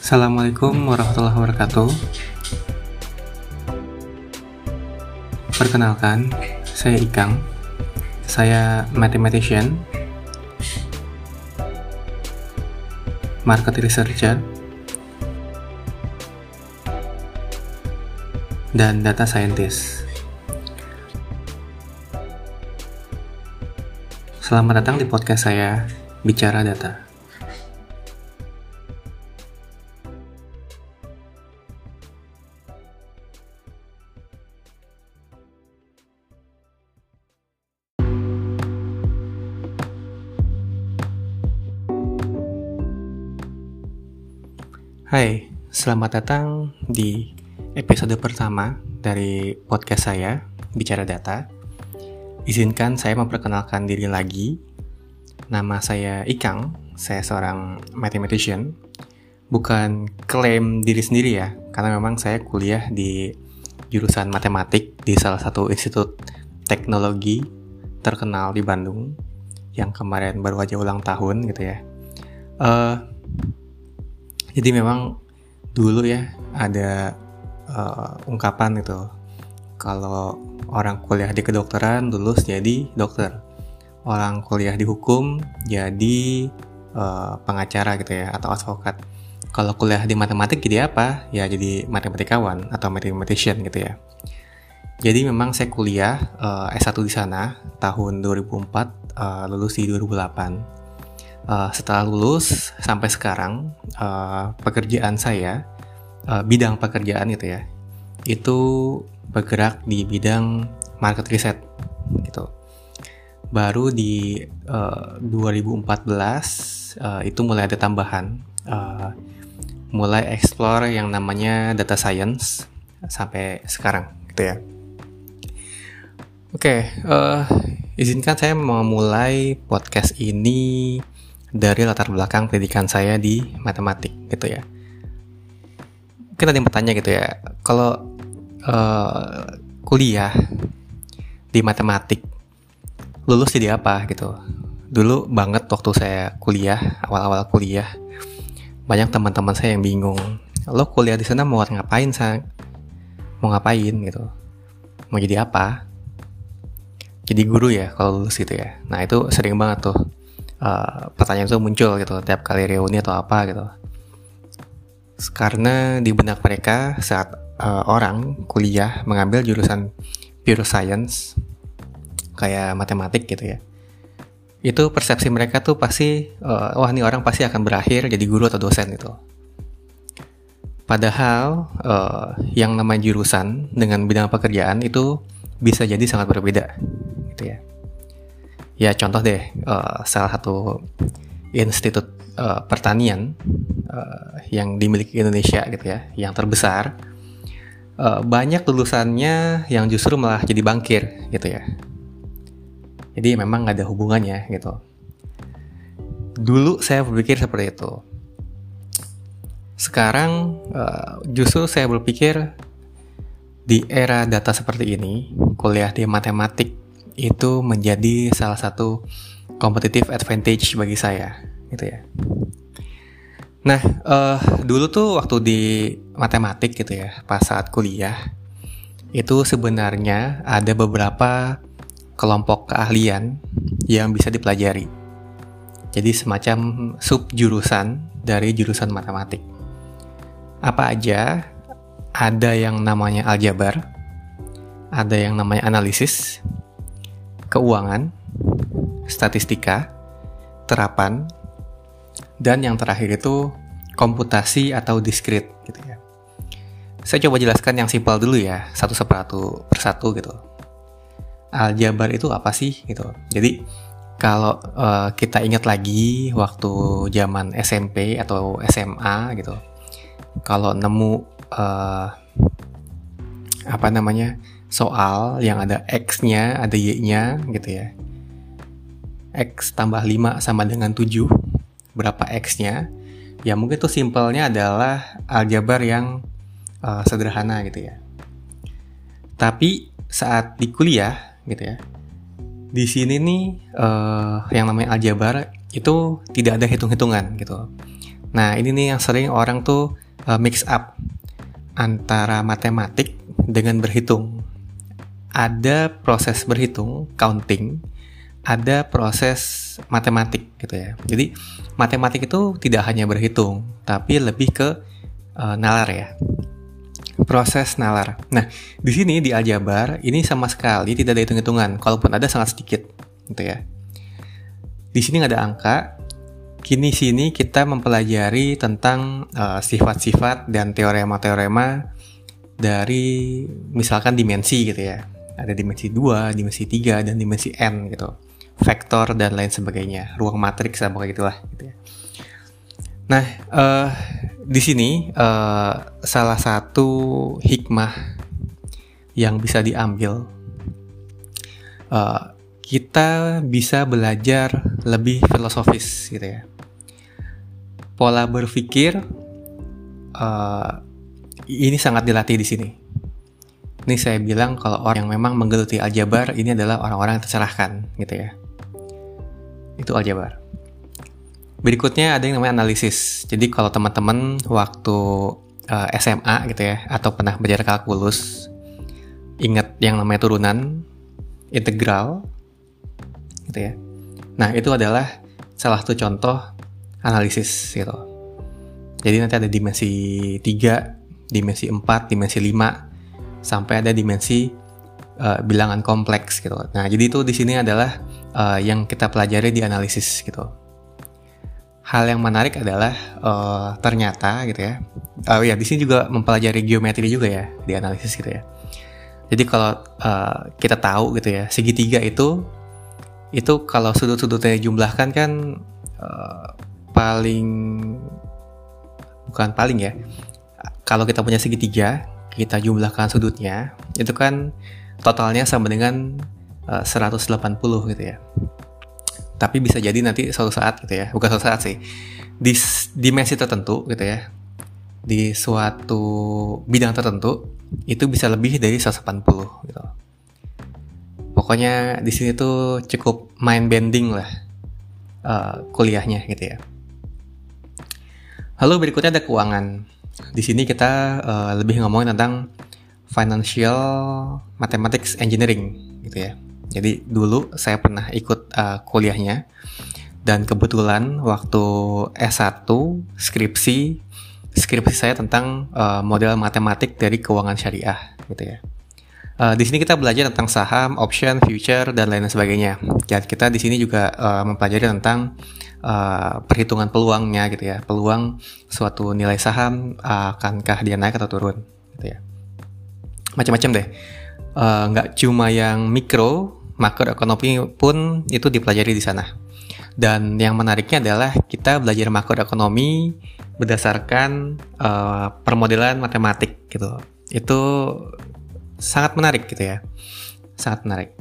Assalamualaikum warahmatullahi wabarakatuh. Perkenalkan, saya Ikang. Saya mathematician, market researcher, dan data scientist. Selamat datang di podcast saya, Bicara Data. Selamat datang di episode pertama dari podcast saya, Bicara Data. Izinkan saya memperkenalkan diri lagi. Nama saya Ikang, saya seorang mathematician. Bukan klaim diri sendiri ya, karena memang saya kuliah di jurusan matematik di salah satu institut teknologi terkenal di Bandung yang kemarin baru aja ulang tahun gitu ya. Uh, jadi memang dulu ya ada uh, ungkapan itu. Kalau orang kuliah di kedokteran lulus jadi dokter. Orang kuliah di hukum jadi uh, pengacara gitu ya atau advokat. Kalau kuliah di matematik jadi apa? Ya jadi matematikawan atau mathematician gitu ya. Jadi memang saya kuliah uh, S1 di sana tahun 2004 uh, lulus di 2008 uh, setelah lulus sampai sekarang uh, pekerjaan saya uh, bidang pekerjaan itu ya itu bergerak di bidang market research gitu. Baru di uh, 2014 uh, itu mulai ada tambahan uh, mulai explore yang namanya data science sampai sekarang gitu ya. Oke okay, uh, izinkan saya memulai podcast ini dari latar belakang pendidikan saya di matematik gitu ya. Mungkin ada yang bertanya gitu ya, kalau uh, kuliah di matematik lulus jadi apa gitu? Dulu banget waktu saya kuliah, awal-awal kuliah, banyak teman-teman saya yang bingung. Lo kuliah di sana mau ngapain, sang? Mau ngapain gitu? Mau jadi apa? Jadi guru ya kalau lulus gitu ya. Nah itu sering banget tuh uh, pertanyaan itu muncul gitu tiap kali reuni atau apa gitu. Karena di benak mereka saat uh, orang kuliah mengambil jurusan pure science kayak matematik gitu ya itu persepsi mereka tuh pasti uh, wah ini orang pasti akan berakhir jadi guru atau dosen gitu. Padahal uh, yang namanya jurusan dengan bidang pekerjaan itu bisa jadi sangat berbeda gitu ya ya contoh deh uh, salah satu institut uh, pertanian uh, yang dimiliki Indonesia gitu ya yang terbesar uh, banyak lulusannya yang justru malah jadi bangkir gitu ya. Jadi memang ada hubungannya gitu. Dulu saya berpikir seperti itu. Sekarang uh, justru saya berpikir di era data seperti ini kuliah di matematik itu menjadi salah satu competitive advantage bagi saya gitu ya. Nah, uh, dulu tuh waktu di matematik gitu ya, pas saat kuliah, itu sebenarnya ada beberapa kelompok keahlian yang bisa dipelajari. Jadi semacam sub jurusan dari jurusan matematik. Apa aja? Ada yang namanya aljabar, ada yang namanya analisis, keuangan, statistika, terapan, dan yang terakhir itu komputasi atau diskrit gitu ya. Saya coba jelaskan yang simpel dulu ya, satu persatu persatu gitu. Aljabar itu apa sih gitu. Jadi kalau uh, kita ingat lagi waktu zaman SMP atau SMA gitu, kalau nemu uh, apa namanya soal yang ada X-nya, ada Y-nya gitu ya. X tambah 5 sama dengan 7. Berapa X-nya? Ya mungkin itu simpelnya adalah aljabar yang uh, sederhana gitu ya. Tapi saat di kuliah gitu ya, di sini nih uh, yang namanya aljabar itu tidak ada hitung-hitungan gitu. Nah, ini nih yang sering orang tuh uh, mix up antara matematik dengan berhitung. Ada proses berhitung, counting, ada proses matematik gitu ya. Jadi matematik itu tidak hanya berhitung, tapi lebih ke uh, nalar ya. Proses nalar. Nah, di sini di aljabar ini sama sekali tidak ada hitung-hitungan, kalaupun ada sangat sedikit gitu ya. Di sini nggak ada angka. Kini sini kita mempelajari tentang uh, sifat-sifat dan teorema-teorema dari misalkan dimensi gitu ya. Ada dimensi 2, dimensi 3, dan dimensi n gitu vektor dan lain sebagainya, ruang matriks apa kayak gitulah gitu ya. Nah, uh, di sini uh, salah satu hikmah yang bisa diambil uh, kita bisa belajar lebih filosofis gitu ya. Pola berpikir uh, ini sangat dilatih di sini. Ini saya bilang kalau orang yang memang menggeluti aljabar ini adalah orang-orang yang tercerahkan gitu ya itu aljabar. Berikutnya ada yang namanya analisis. Jadi kalau teman-teman waktu uh, eh, SMA gitu ya atau pernah belajar kalkulus ingat yang namanya turunan integral gitu ya. Nah, itu adalah salah satu contoh analisis gitu. Jadi nanti ada dimensi 3, dimensi 4, dimensi 5 sampai ada dimensi uh, bilangan kompleks gitu. Nah, jadi itu di sini adalah uh, yang kita pelajari di analisis gitu. Hal yang menarik adalah uh, ternyata gitu ya. Oh uh, ya di sini juga mempelajari geometri juga ya di analisis gitu ya. Jadi kalau uh, kita tahu gitu ya segitiga itu itu kalau sudut-sudutnya jumlahkan kan uh, paling bukan paling ya. Kalau kita punya segitiga, kita jumlahkan sudutnya, itu kan totalnya sama dengan 180 gitu ya. Tapi bisa jadi nanti suatu saat gitu ya, bukan suatu saat sih, di dimensi tertentu gitu ya, di suatu bidang tertentu itu bisa lebih dari 180 gitu. Pokoknya di sini tuh cukup mind bending lah uh, kuliahnya gitu ya. Lalu berikutnya ada keuangan. Di sini kita uh, lebih ngomongin tentang financial mathematics engineering gitu ya. Jadi dulu saya pernah ikut uh, kuliahnya dan kebetulan waktu S1 skripsi skripsi saya tentang uh, model matematik dari keuangan syariah gitu ya. Uh, di sini kita belajar tentang saham, option, future dan lain sebagainya. Dan kita di sini juga uh, mempelajari tentang uh, perhitungan peluangnya gitu ya, peluang suatu nilai saham uh, akankah dia naik atau turun gitu ya. Macam-macam deh. Nggak uh, cuma yang mikro, makroekonomi pun itu dipelajari di sana. Dan yang menariknya adalah kita belajar makroekonomi berdasarkan uh, permodelan matematik gitu. Itu sangat menarik gitu ya. Sangat menarik.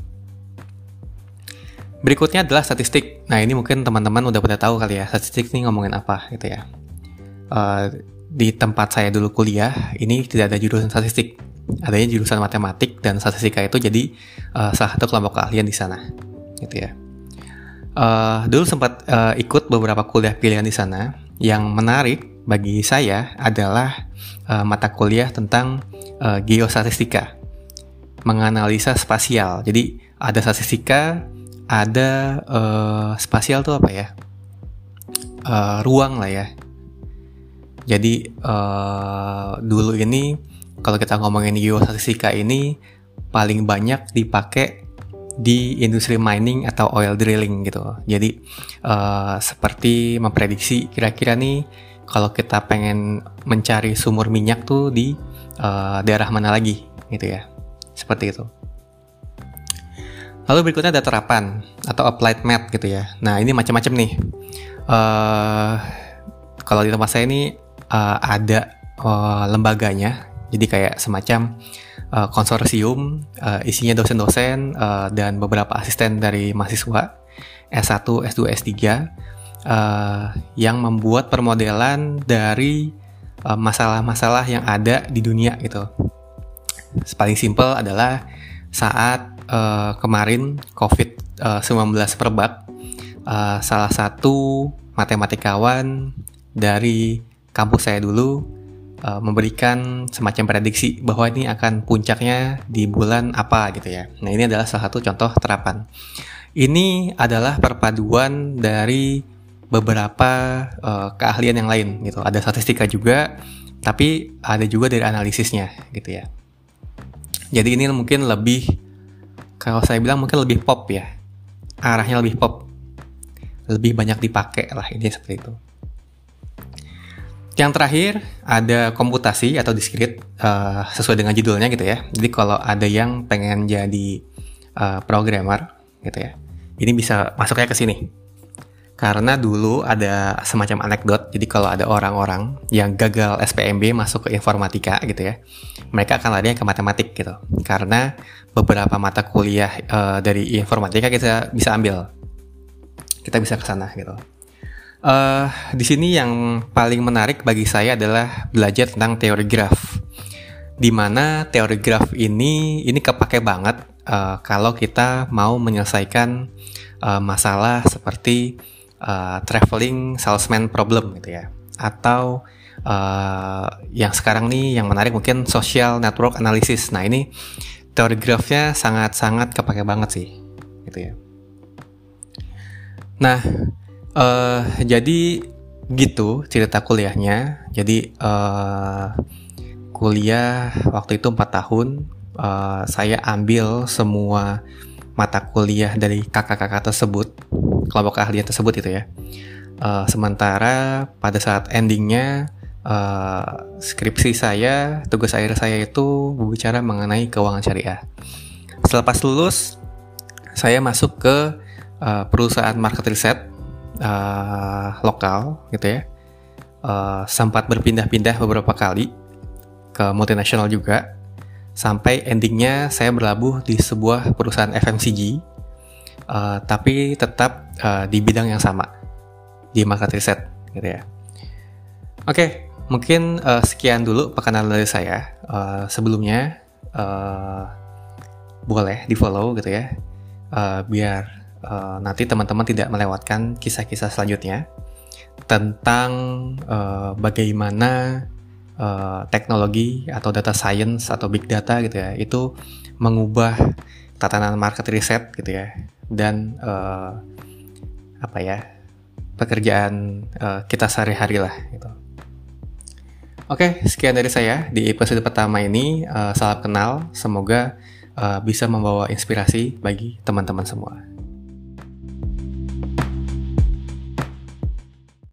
Berikutnya adalah statistik. Nah ini mungkin teman-teman udah pada tahu kali ya statistik ini ngomongin apa gitu ya. Uh, di tempat saya dulu kuliah ini tidak ada jurusan statistik adanya jurusan matematik dan statistika itu jadi uh, salah satu kelompok keahlian di sana gitu ya uh, dulu sempat uh, ikut beberapa kuliah pilihan di sana yang menarik bagi saya adalah uh, mata kuliah tentang uh, geostatistika menganalisa spasial jadi ada statistika ada uh, spasial tuh apa ya uh, ruang lah ya jadi uh, dulu ini kalau kita ngomongin geostatistika ini paling banyak dipakai di industri mining atau oil drilling gitu. Jadi uh, seperti memprediksi kira-kira nih kalau kita pengen mencari sumur minyak tuh di uh, daerah mana lagi gitu ya. Seperti itu. Lalu berikutnya ada terapan atau applied math gitu ya. Nah ini macam-macam nih. Uh, kalau di tempat saya ini uh, ada uh, lembaganya jadi kayak semacam uh, konsorsium uh, isinya dosen-dosen uh, dan beberapa asisten dari mahasiswa S1, S2, S3 uh, yang membuat permodelan dari masalah-masalah yang ada di dunia gitu. Paling simpel adalah saat uh, kemarin COVID-19 uh, merebak, uh, salah satu matematikawan dari kampus saya dulu uh, memberikan semacam prediksi bahwa ini akan puncaknya di bulan apa gitu ya. Nah ini adalah salah satu contoh terapan. Ini adalah perpaduan dari beberapa uh, keahlian yang lain gitu. Ada statistika juga, tapi ada juga dari analisisnya gitu ya. Jadi ini mungkin lebih kalau saya bilang mungkin lebih pop ya. Arahnya lebih pop. Lebih banyak dipakai lah ini seperti itu. Yang terakhir ada komputasi atau diskrit uh, sesuai dengan judulnya gitu ya. Jadi kalau ada yang pengen jadi uh, programmer gitu ya, ini bisa masuknya ke sini. Karena dulu ada semacam anekdot, jadi kalau ada orang-orang yang gagal SPMB masuk ke informatika gitu ya, mereka akan lari ke matematik gitu. Karena beberapa mata kuliah uh, dari informatika kita bisa ambil, kita bisa ke sana gitu. Uh, di sini yang paling menarik bagi saya adalah belajar tentang teori graf. Di mana teori graf ini ini kepake banget uh, kalau kita mau menyelesaikan uh, masalah seperti uh, traveling salesman problem gitu ya. Atau uh, yang sekarang nih yang menarik mungkin social network analysis. Nah, ini teori grafnya sangat-sangat kepake banget sih gitu ya. Nah, Uh, jadi gitu cerita kuliahnya. Jadi uh, kuliah waktu itu 4 tahun. Uh, saya ambil semua mata kuliah dari kakak-kakak tersebut, kelompok keahlian tersebut itu ya. Uh, sementara pada saat endingnya uh, skripsi saya, tugas akhir saya itu berbicara mengenai keuangan syariah. Setelah lulus, saya masuk ke uh, perusahaan market research uh, lokal gitu ya uh, sempat berpindah-pindah beberapa kali ke multinasional juga sampai endingnya saya berlabuh di sebuah perusahaan FMCG uh, tapi tetap uh, di bidang yang sama. Di market research gitu ya. Oke okay, mungkin uh, sekian dulu perkenalan dari saya. Uh, sebelumnya uh, boleh di follow gitu ya. Uh, biar uh, nanti teman-teman tidak melewatkan kisah-kisah selanjutnya tentang uh, bagaimana uh, teknologi atau data science atau big data gitu ya itu mengubah tatanan market research gitu ya dan uh, apa ya pekerjaan uh, kita sehari-hari lah gitu. Oke, sekian dari saya di episode pertama ini. Uh, salam kenal, semoga uh, bisa membawa inspirasi bagi teman-teman semua.